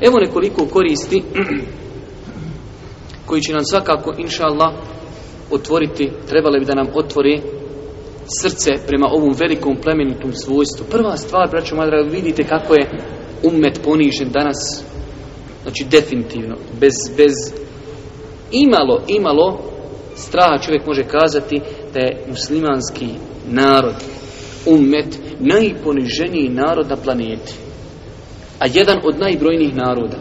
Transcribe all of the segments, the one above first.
Evo nekoliko koristi koji će nam svakako, inša Allah, otvoriti, trebale bi da nam otvori srce prema ovom velikom plemenitom svojstvu. Prva stvar, braćo Madra vidite kako je umet ponižen danas. Znači, definitivno, bez, bez imalo, imalo straha čovjek može kazati da je muslimanski narod, umet, najponiženiji narod na planeti a jedan od najbrojnijih naroda.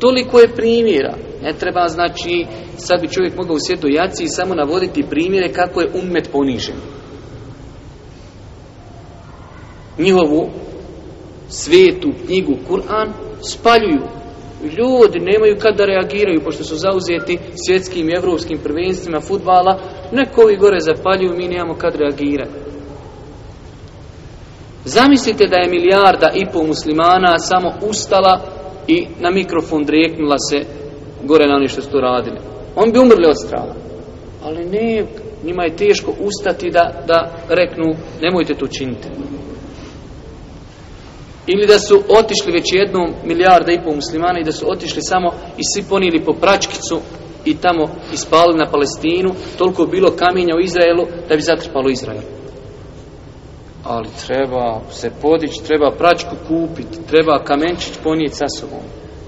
Toliko je primjera. Ne treba, znači, sad bi čovjek mogao u svijetu jaci i samo navoditi primjere kako je umet ponižen. Njihovu svijetu knjigu Kur'an spaljuju. Ljudi nemaju kad da reagiraju, pošto su zauzeti svjetskim i evropskim prvenstvima futbala, neko gore zapaljuju, mi nemamo kad reagirati. Zamislite da je milijarda i pol muslimana samo ustala i na mikrofon drijeknula se gore na oni što su radili. On bi umrli od strava. Ali ne, njima je teško ustati da, da reknu nemojte to činiti. Ili da su otišli već jednom milijarda i pol muslimana i da su otišli samo i svi ponijeli po pračkicu i tamo ispali na Palestinu, toliko bilo kamenja u Izraelu da bi zatrpalo Izrael ali treba se podići, treba pračku kupiti, treba kamenčić ponijeti sa sobom.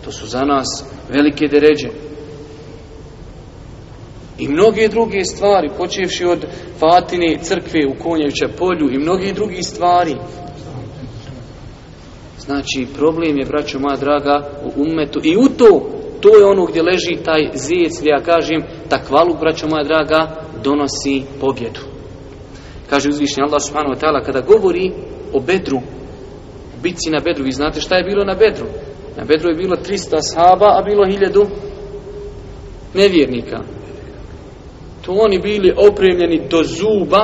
To su za nas velike deređe. I mnoge druge stvari, počevši od Fatine crkve u Konjevića polju i mnogi drugih stvari. Znači, problem je, braćo moja draga, u umetu. I u to, to je ono gdje leži taj zijec, ja kažem, takvalu, braćo moja draga, donosi pobjedu. Kaže uzvišnji Allah subhanahu wa ta'ala kada govori o Bedru, bitci na Bedru, vi znate šta je bilo na Bedru? Na Bedru je bilo 300 sahaba, a bilo 1000 nevjernika. To oni bili opremljeni do zuba,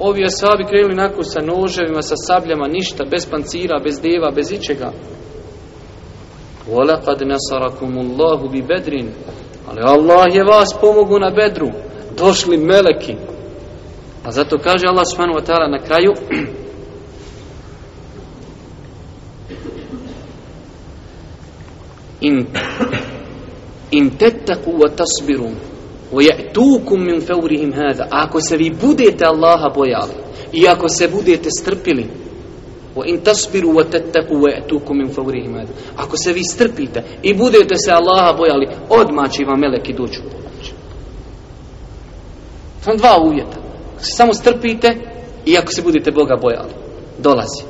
ovi asabi krenuli nakon sa noževima, sa sabljama, ništa, bez pancira, bez deva, bez ičega. وَلَقَدْ نَسَرَكُمُ اللَّهُ بِبَدْرٍ Ali Allah je vas pomogu na bedru. Došli meleki, a pa zato kaže Allah subhanahu wa na kraju In, in tettaku wa tasbiru wa ya'tukum min fawrihim hada ako se vi budete Allaha bojali i ako se budete strpili wa in tasbiru wa wa min fawrihim hada ako se vi strpite i budete se Allaha bojali odmah će vam meleki doći u pomoć. Sam dva uvjeta samo strpite i ako se budete Boga bojali, dolazi.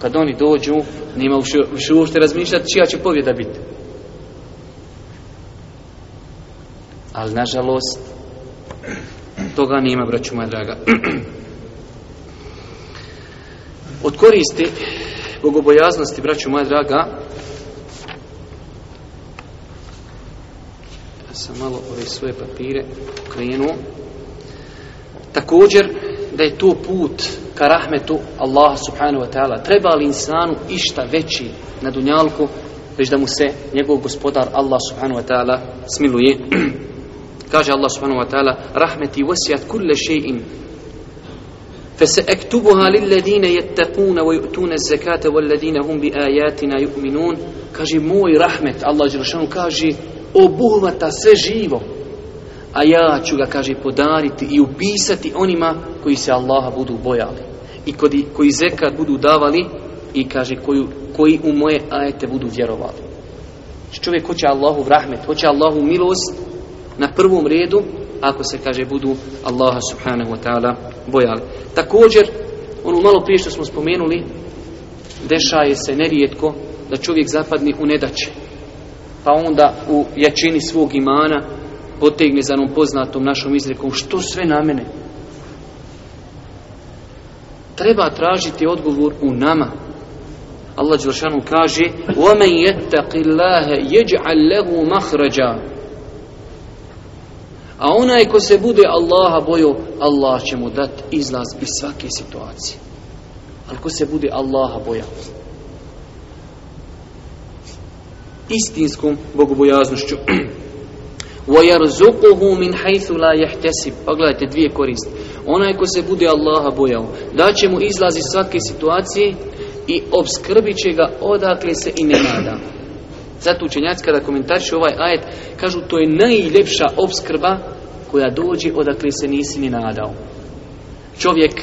Kad oni dođu, Nema više uopšte razmišljati čija će pobjeda biti. Ali, nažalost, toga nima, braću moja draga. Od koristi bogobojaznosti, braću moja draga, ja sam malo ove svoje papire krenuo. Također da je to put ka rahmetu Allaha subhanahu wa ta'ala. Treba li insanu išta veći na dunjalku, već da mu se njegov gospodar Allah subhanahu wa ta'ala smiluje. Kaže Allah subhanahu wa ta'ala Rahmeti vasijat kulle še'in فَسَأَكْتُبُهَا لِلَّذِينَ يَتَّقُونَ وَيُؤْتُونَ الزَّكَاةَ وَالَّذِينَ هُمْ بِآيَاتِنَا يُؤْمِنُونَ Kaže, moj rahmet, Allah Đelšanu kaže, obuhvata sve živo a ja ću ga, kaže, podariti i upisati onima koji se Allaha budu bojali i koji, koji zekat budu davali i, kaže, koju, koji u moje ajete budu vjerovali. Znači, čovjek hoće Allahu rahmet, hoće Allahu milost na prvom redu ako se, kaže, budu Allaha subhanahu wa ta'ala bojali. Također, ono malo prije što smo spomenuli, dešaje se nerijetko da čovjek zapadni u nedaće. Pa onda u jačini svog imana potegne za onom poznatom našom izrekom što sve na mene treba tražiti odgovor u nama Allah Đelšanu kaže وَمَنْ يَتَّقِ اللَّهَ يَجْعَلْ لَهُ A onaj ko se bude Allaha bojo, Allah će mu dati izlaz iz svake situacije. Ali ko se bude Allaha boja? Istinskom bogobojaznošću. وَيَرْزُقُهُ مِنْ حَيْثُ لَا Pogledajte dvije koristi. Onaj ko se bude Allaha bojao, će mu izlazi iz svake situacije i obskrbit će ga odakle se i ne nada. Zato učenjaci kada komentarišu ovaj ajet, kažu to je najljepša obskrba koja dođe odakle se nisi ni nadao. Čovjek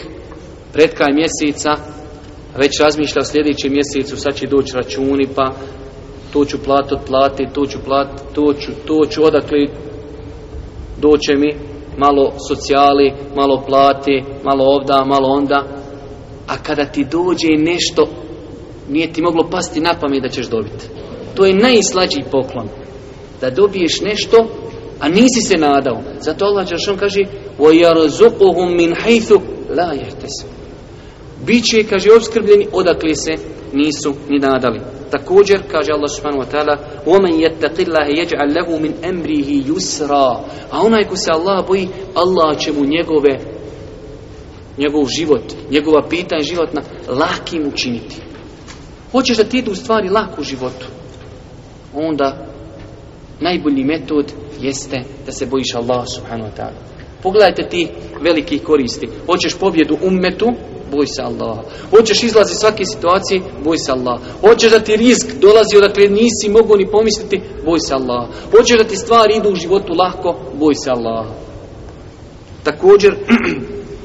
pred kraj mjeseca već razmišlja u sljedećem mjesecu, sad će doći računi, pa tu ću plat od plati, tu ću plat, to ću, to ću odakle doće mi malo socijali, malo plati, malo ovda, malo onda. A kada ti dođe nešto, nije ti moglo pasti na pamet da ćeš dobiti. To je najslađi poklon. Da dobiješ nešto, a nisi se nadao. Zato Allah on kaže وَيَرْزُقُهُمْ مِنْ حَيْثُ لَا يَحْتَسُ Biće, kaže, obskrbljeni odakle se nisu ni nadali. Također kaže Allah subhanahu wa ta'ala: "Omen yattaqillaha yaj'al lahu min amrihi yusra." A onaj ko se Allah boji, Allah će mu njegove njegov život, njegova pitanja životna lakim učiniti. Hoćeš da ti idu stvari lako u životu. Onda najbolji metod jeste da se bojiš Allah subhanahu wa ta'ala. Pogledajte ti veliki koristi. Hoćeš pobjedu ummetu, boj se Allaha. Hoćeš izlazi svake situacije, boj se Allaha. Hoćeš da ti rizik dolazi odakle nisi mogu ni pomisliti, boj se Allaha. Hoćeš da ti stvari idu u životu lako, boj se Allaha. Također,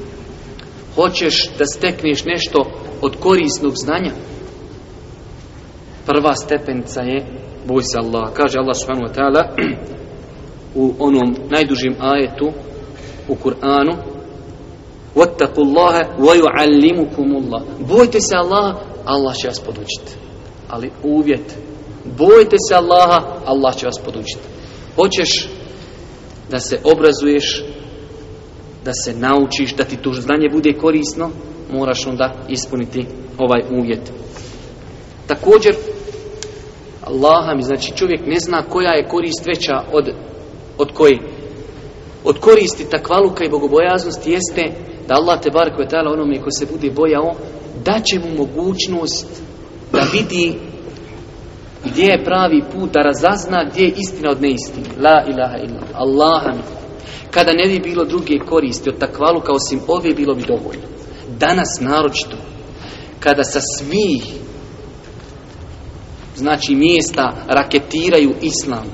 hoćeš da stekneš nešto od korisnog znanja, prva stepenca je boj se Allah. Kaže Allah subhanahu u onom najdužim ajetu u Kur'anu وَتَّقُ اللَّهَ وَيُعَلِّمُكُمُ Bojte se Allaha, Allah će vas podučiti. Ali uvjet. Bojte se Allaha, Allah će vas podučiti. Hoćeš da se obrazuješ, da se naučiš, da ti to znanje bude korisno, moraš onda ispuniti ovaj uvjet. Također, Allaha mi, znači čovjek ne zna koja je korist veća od, od koji. Od koristi takvaluka i bogobojaznosti jeste da Allah te bar koje onome ko se bude bojao, da će mu mogućnost da vidi gdje je pravi put, da razazna gdje je istina od neistine. La ilaha illa. Allah Kada ne bi bilo druge koristi od takvalu kao osim ove, bilo bi dovoljno. Danas naročito, kada sa svih znači mjesta raketiraju islam,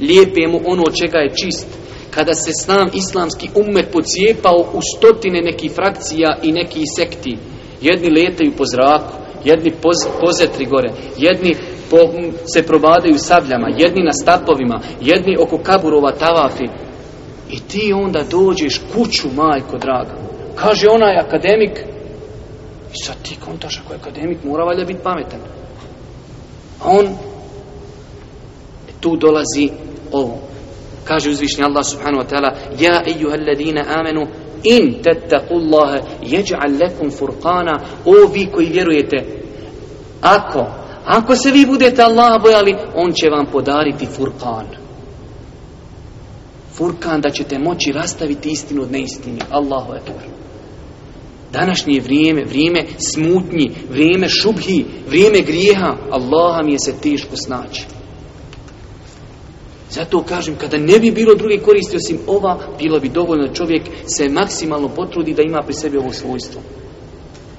lijepe mu ono od čega je čist, kada se sam islamski umet pocijepao u stotine nekih frakcija i nekih sekti. Jedni letaju po zraku, jedni poz, pozetri gore, jedni se probadaju sabljama, jedni na stapovima, jedni oko kaburova tavafi. I ti onda dođeš kuću, majko draga. Kaže onaj akademik, i sad ti kontaš ako je akademik, mora valjda biti pametan. A on, e tu dolazi ovo. Kaže uzvišnji Allah subhanahu wa ta'ala Ja ejuhalladina amenu In tettakullaha jeđa'al lekum furqana O vi koji vjerujete Ako Ako se vi budete Allaha bojali On će vam podariti furqan Furkan da ćete moći rastaviti istinu od neistini Allahu ekber Današnje vrijeme, vrijeme smutnji, vrijeme šubhi, vrijeme grijeha, Allaha mi je se teško snaći. Zato kažem, kada ne bi bilo druge koristi osim ova, bilo bi dovoljno da čovjek se maksimalno potrudi da ima pri sebi ovo svojstvo.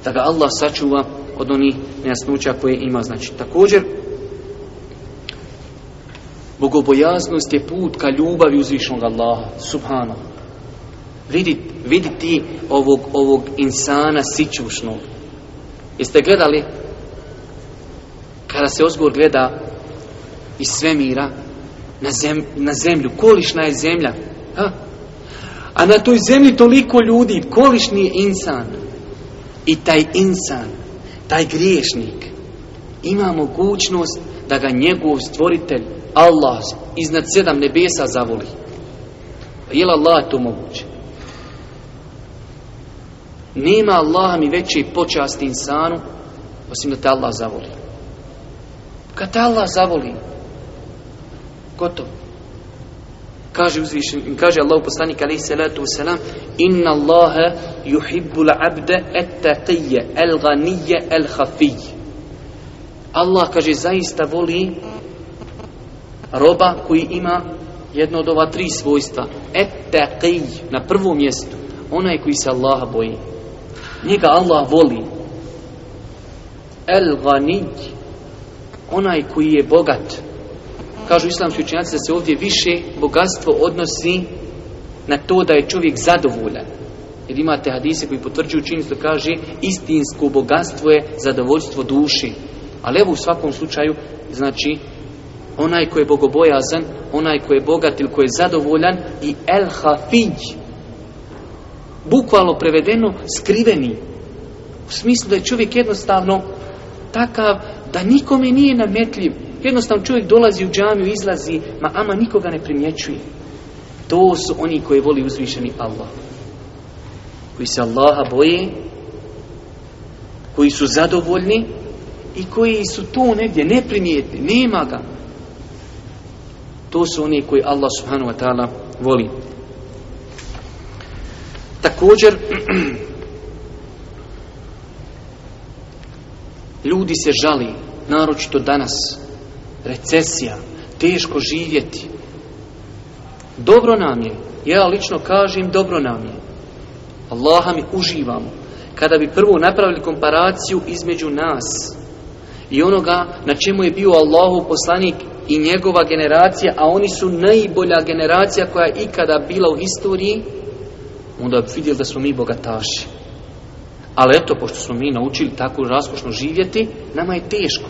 Da ga Allah sačuva od onih nejasnoća koje ima. Znači, također, bogobojaznost je put ka ljubavi uzvišnog Allaha, subhanahu. Vidi, vidi ti ovog, ovog insana sićušnog. Jeste gledali kada se ozgor gleda iz svemira na, zemlju. Kolišna je zemlja. Ha? A na toj zemlji toliko ljudi. Kolišni je insan. I taj insan, taj griješnik, ima mogućnost da ga njegov stvoritelj, Allah, iznad sedam nebesa zavoli. Je li Allah to moguće? Nema Allaha mi veći počasti insanu, osim da te Allah zavoli. Kad te Allah zavoli, Gotovo. Kaže uzvišen, kaže Allah poslanik alaihi salatu wasalam, Inna Allahe yuhibbul abde et taqiyya el ghaniyya el Allah, kaže, zaista voli roba koji ima jedno od ova tri svojstva. Et na prvom mjestu, onaj koji se Allaha boji. Njega Allah voli. El onaj koji je bogat Kažu islamski učenjaci da se ovdje više bogatstvo odnosi na to da je čovjek zadovoljan. Jer imate hadise koji potvrđuju činjenicu kaže istinsko bogatstvo je zadovoljstvo duši. Ali evo u svakom slučaju, znači, onaj koji je bogobojazan, onaj koji je bogat ili koji je zadovoljan i el hafiđ, bukvalno prevedeno skriveni. U smislu da je čovjek jednostavno takav da nikome nije nametljiv. Jednostavno čovjek dolazi u džamiju, izlazi, ma ama nikoga ne primjećuje. To su oni koji voli uzvišeni Allah. Koji se Allaha boje, koji su zadovoljni i koji su tu negdje neprimjetni, nema ga. To su oni koji Allah subhanahu wa ta'ala voli. Također, ljudi se žali, naročito danas, recesija, teško živjeti. Dobro nam je, ja lično kažem dobro nam je. Allaha mi uživamo. Kada bi prvo napravili komparaciju između nas i onoga na čemu je bio Allahu poslanik i njegova generacija, a oni su najbolja generacija koja je ikada bila u historiji, onda bi vidjeli da smo mi bogataši. Ali eto, pošto smo mi naučili tako raskošno živjeti, nama je teško.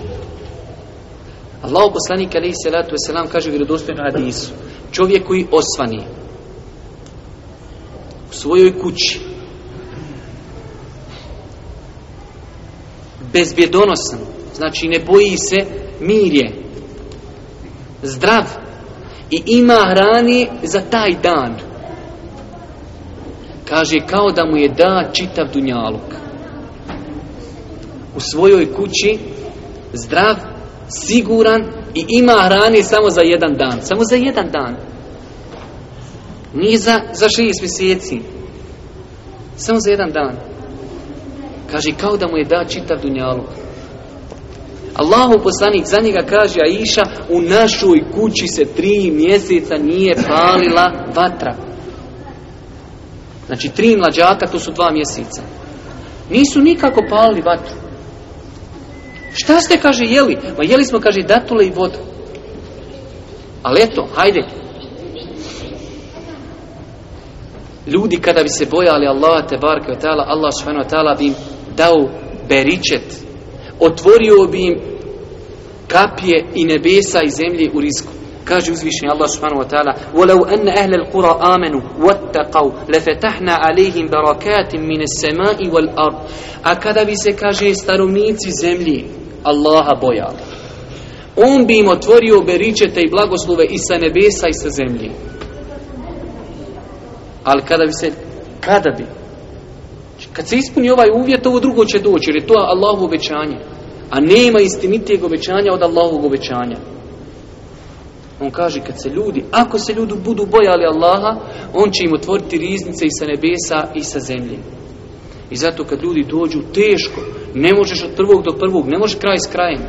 Allah poslanik alaihi salatu wasalam kaže u vjerodostojnom hadisu čovjek koji osvani u svojoj kući bezbjedonosan znači ne boji se mir je zdrav i ima hrani za taj dan kaže kao da mu je da čitav dunjaluk u svojoj kući zdrav siguran i ima hrane samo za jedan dan. Samo za jedan dan. Nije za, šest mjeseci. Samo za jedan dan. Kaže, kao da mu je da čitav dunjalu. Allahu poslanik za njega kaže, a iša, u našoj kući se tri mjeseca nije palila vatra. Znači, tri mlađaka, to su dva mjeseca. Nisu nikako palili vatru. Šta ste, kaže, jeli? ma jeli smo, kaže, datule i vodu. Ali eto, hajde. Ljudi kada bi se bojali Allah te barke tala Allah subhanahu ta'ala bi im dao beričet. Otvorio bi im kapije i nebesa i zemlje u rizku. Kaže uzvišeni Allah subhanahu wa ta'ala وَلَوْ أَنَّ أَهْلَ الْقُرَى آمَنُوا لَفَتَحْنَا عَلَيْهِمْ بَرَكَاتٍ مِنَ السَّمَاءِ وَالْأَرْضِ A kada bi se, kaže, stanovnici zemlji Allaha bojali. On bi im otvorio beričete i blagoslove i sa nebesa i sa zemlji. Ali kada bi se, kada bi, kad se ispuni ovaj uvjet, ovo drugo će doći, jer je to Allahovo obećanje. A nema istinitijeg obećanja od Allahovog obećanja. On kaže kad se ljudi, ako se ljudi budu bojali Allaha, on će im otvoriti riznice i sa nebesa i sa zemlje. I zato kad ljudi dođu teško, ne možeš od prvog do prvog, ne možeš kraj s krajem.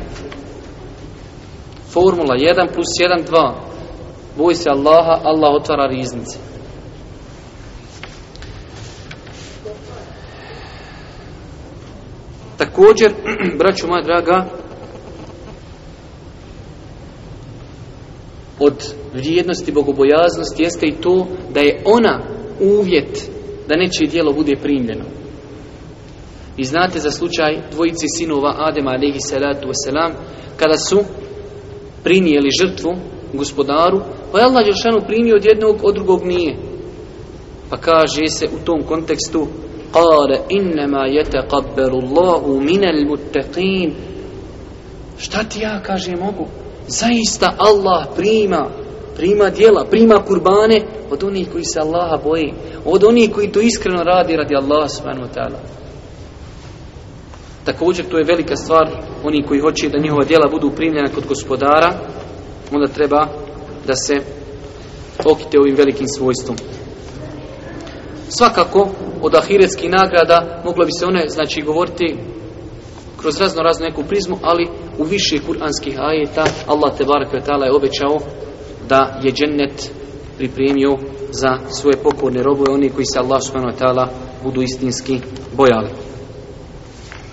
Formula 1 plus 1, 2. Boj se Allaha, Allah otvara riznice. Također, braću moja draga, od vrijednosti bogobojaznosti jeste i to da je ona uvjet da nečije dijelo bude primljeno. I znate za slučaj dvojici sinova Adema alaihi salatu wasalam, kada su prinijeli žrtvu gospodaru, pa je Allah Jeršanu primio od jednog, od drugog nije. Pa kaže se u tom kontekstu Kale innama yataqabbalu Allahu minal muttaqin. Šta ti ja kažem mogu? Zaista Allah prima prima djela, prima kurbane od onih koji se Allaha boje od onih koji to iskreno radi radi Allaha subhanahu wa ta'ala. Također to je velika stvar, oni koji hoće da njihova djela budu primljena kod gospodara, onda treba da se okite ovim velikim svojstvom. Svakako, od ahiretskih nagrada mogla bi se one, znači, govoriti kroz razno razno neku prizmu, ali u više kuranskih ajeta Allah te je obećao da je džennet pripremio za svoje pokorne robove, oni koji se Allah subhanahu budu istinski bojali.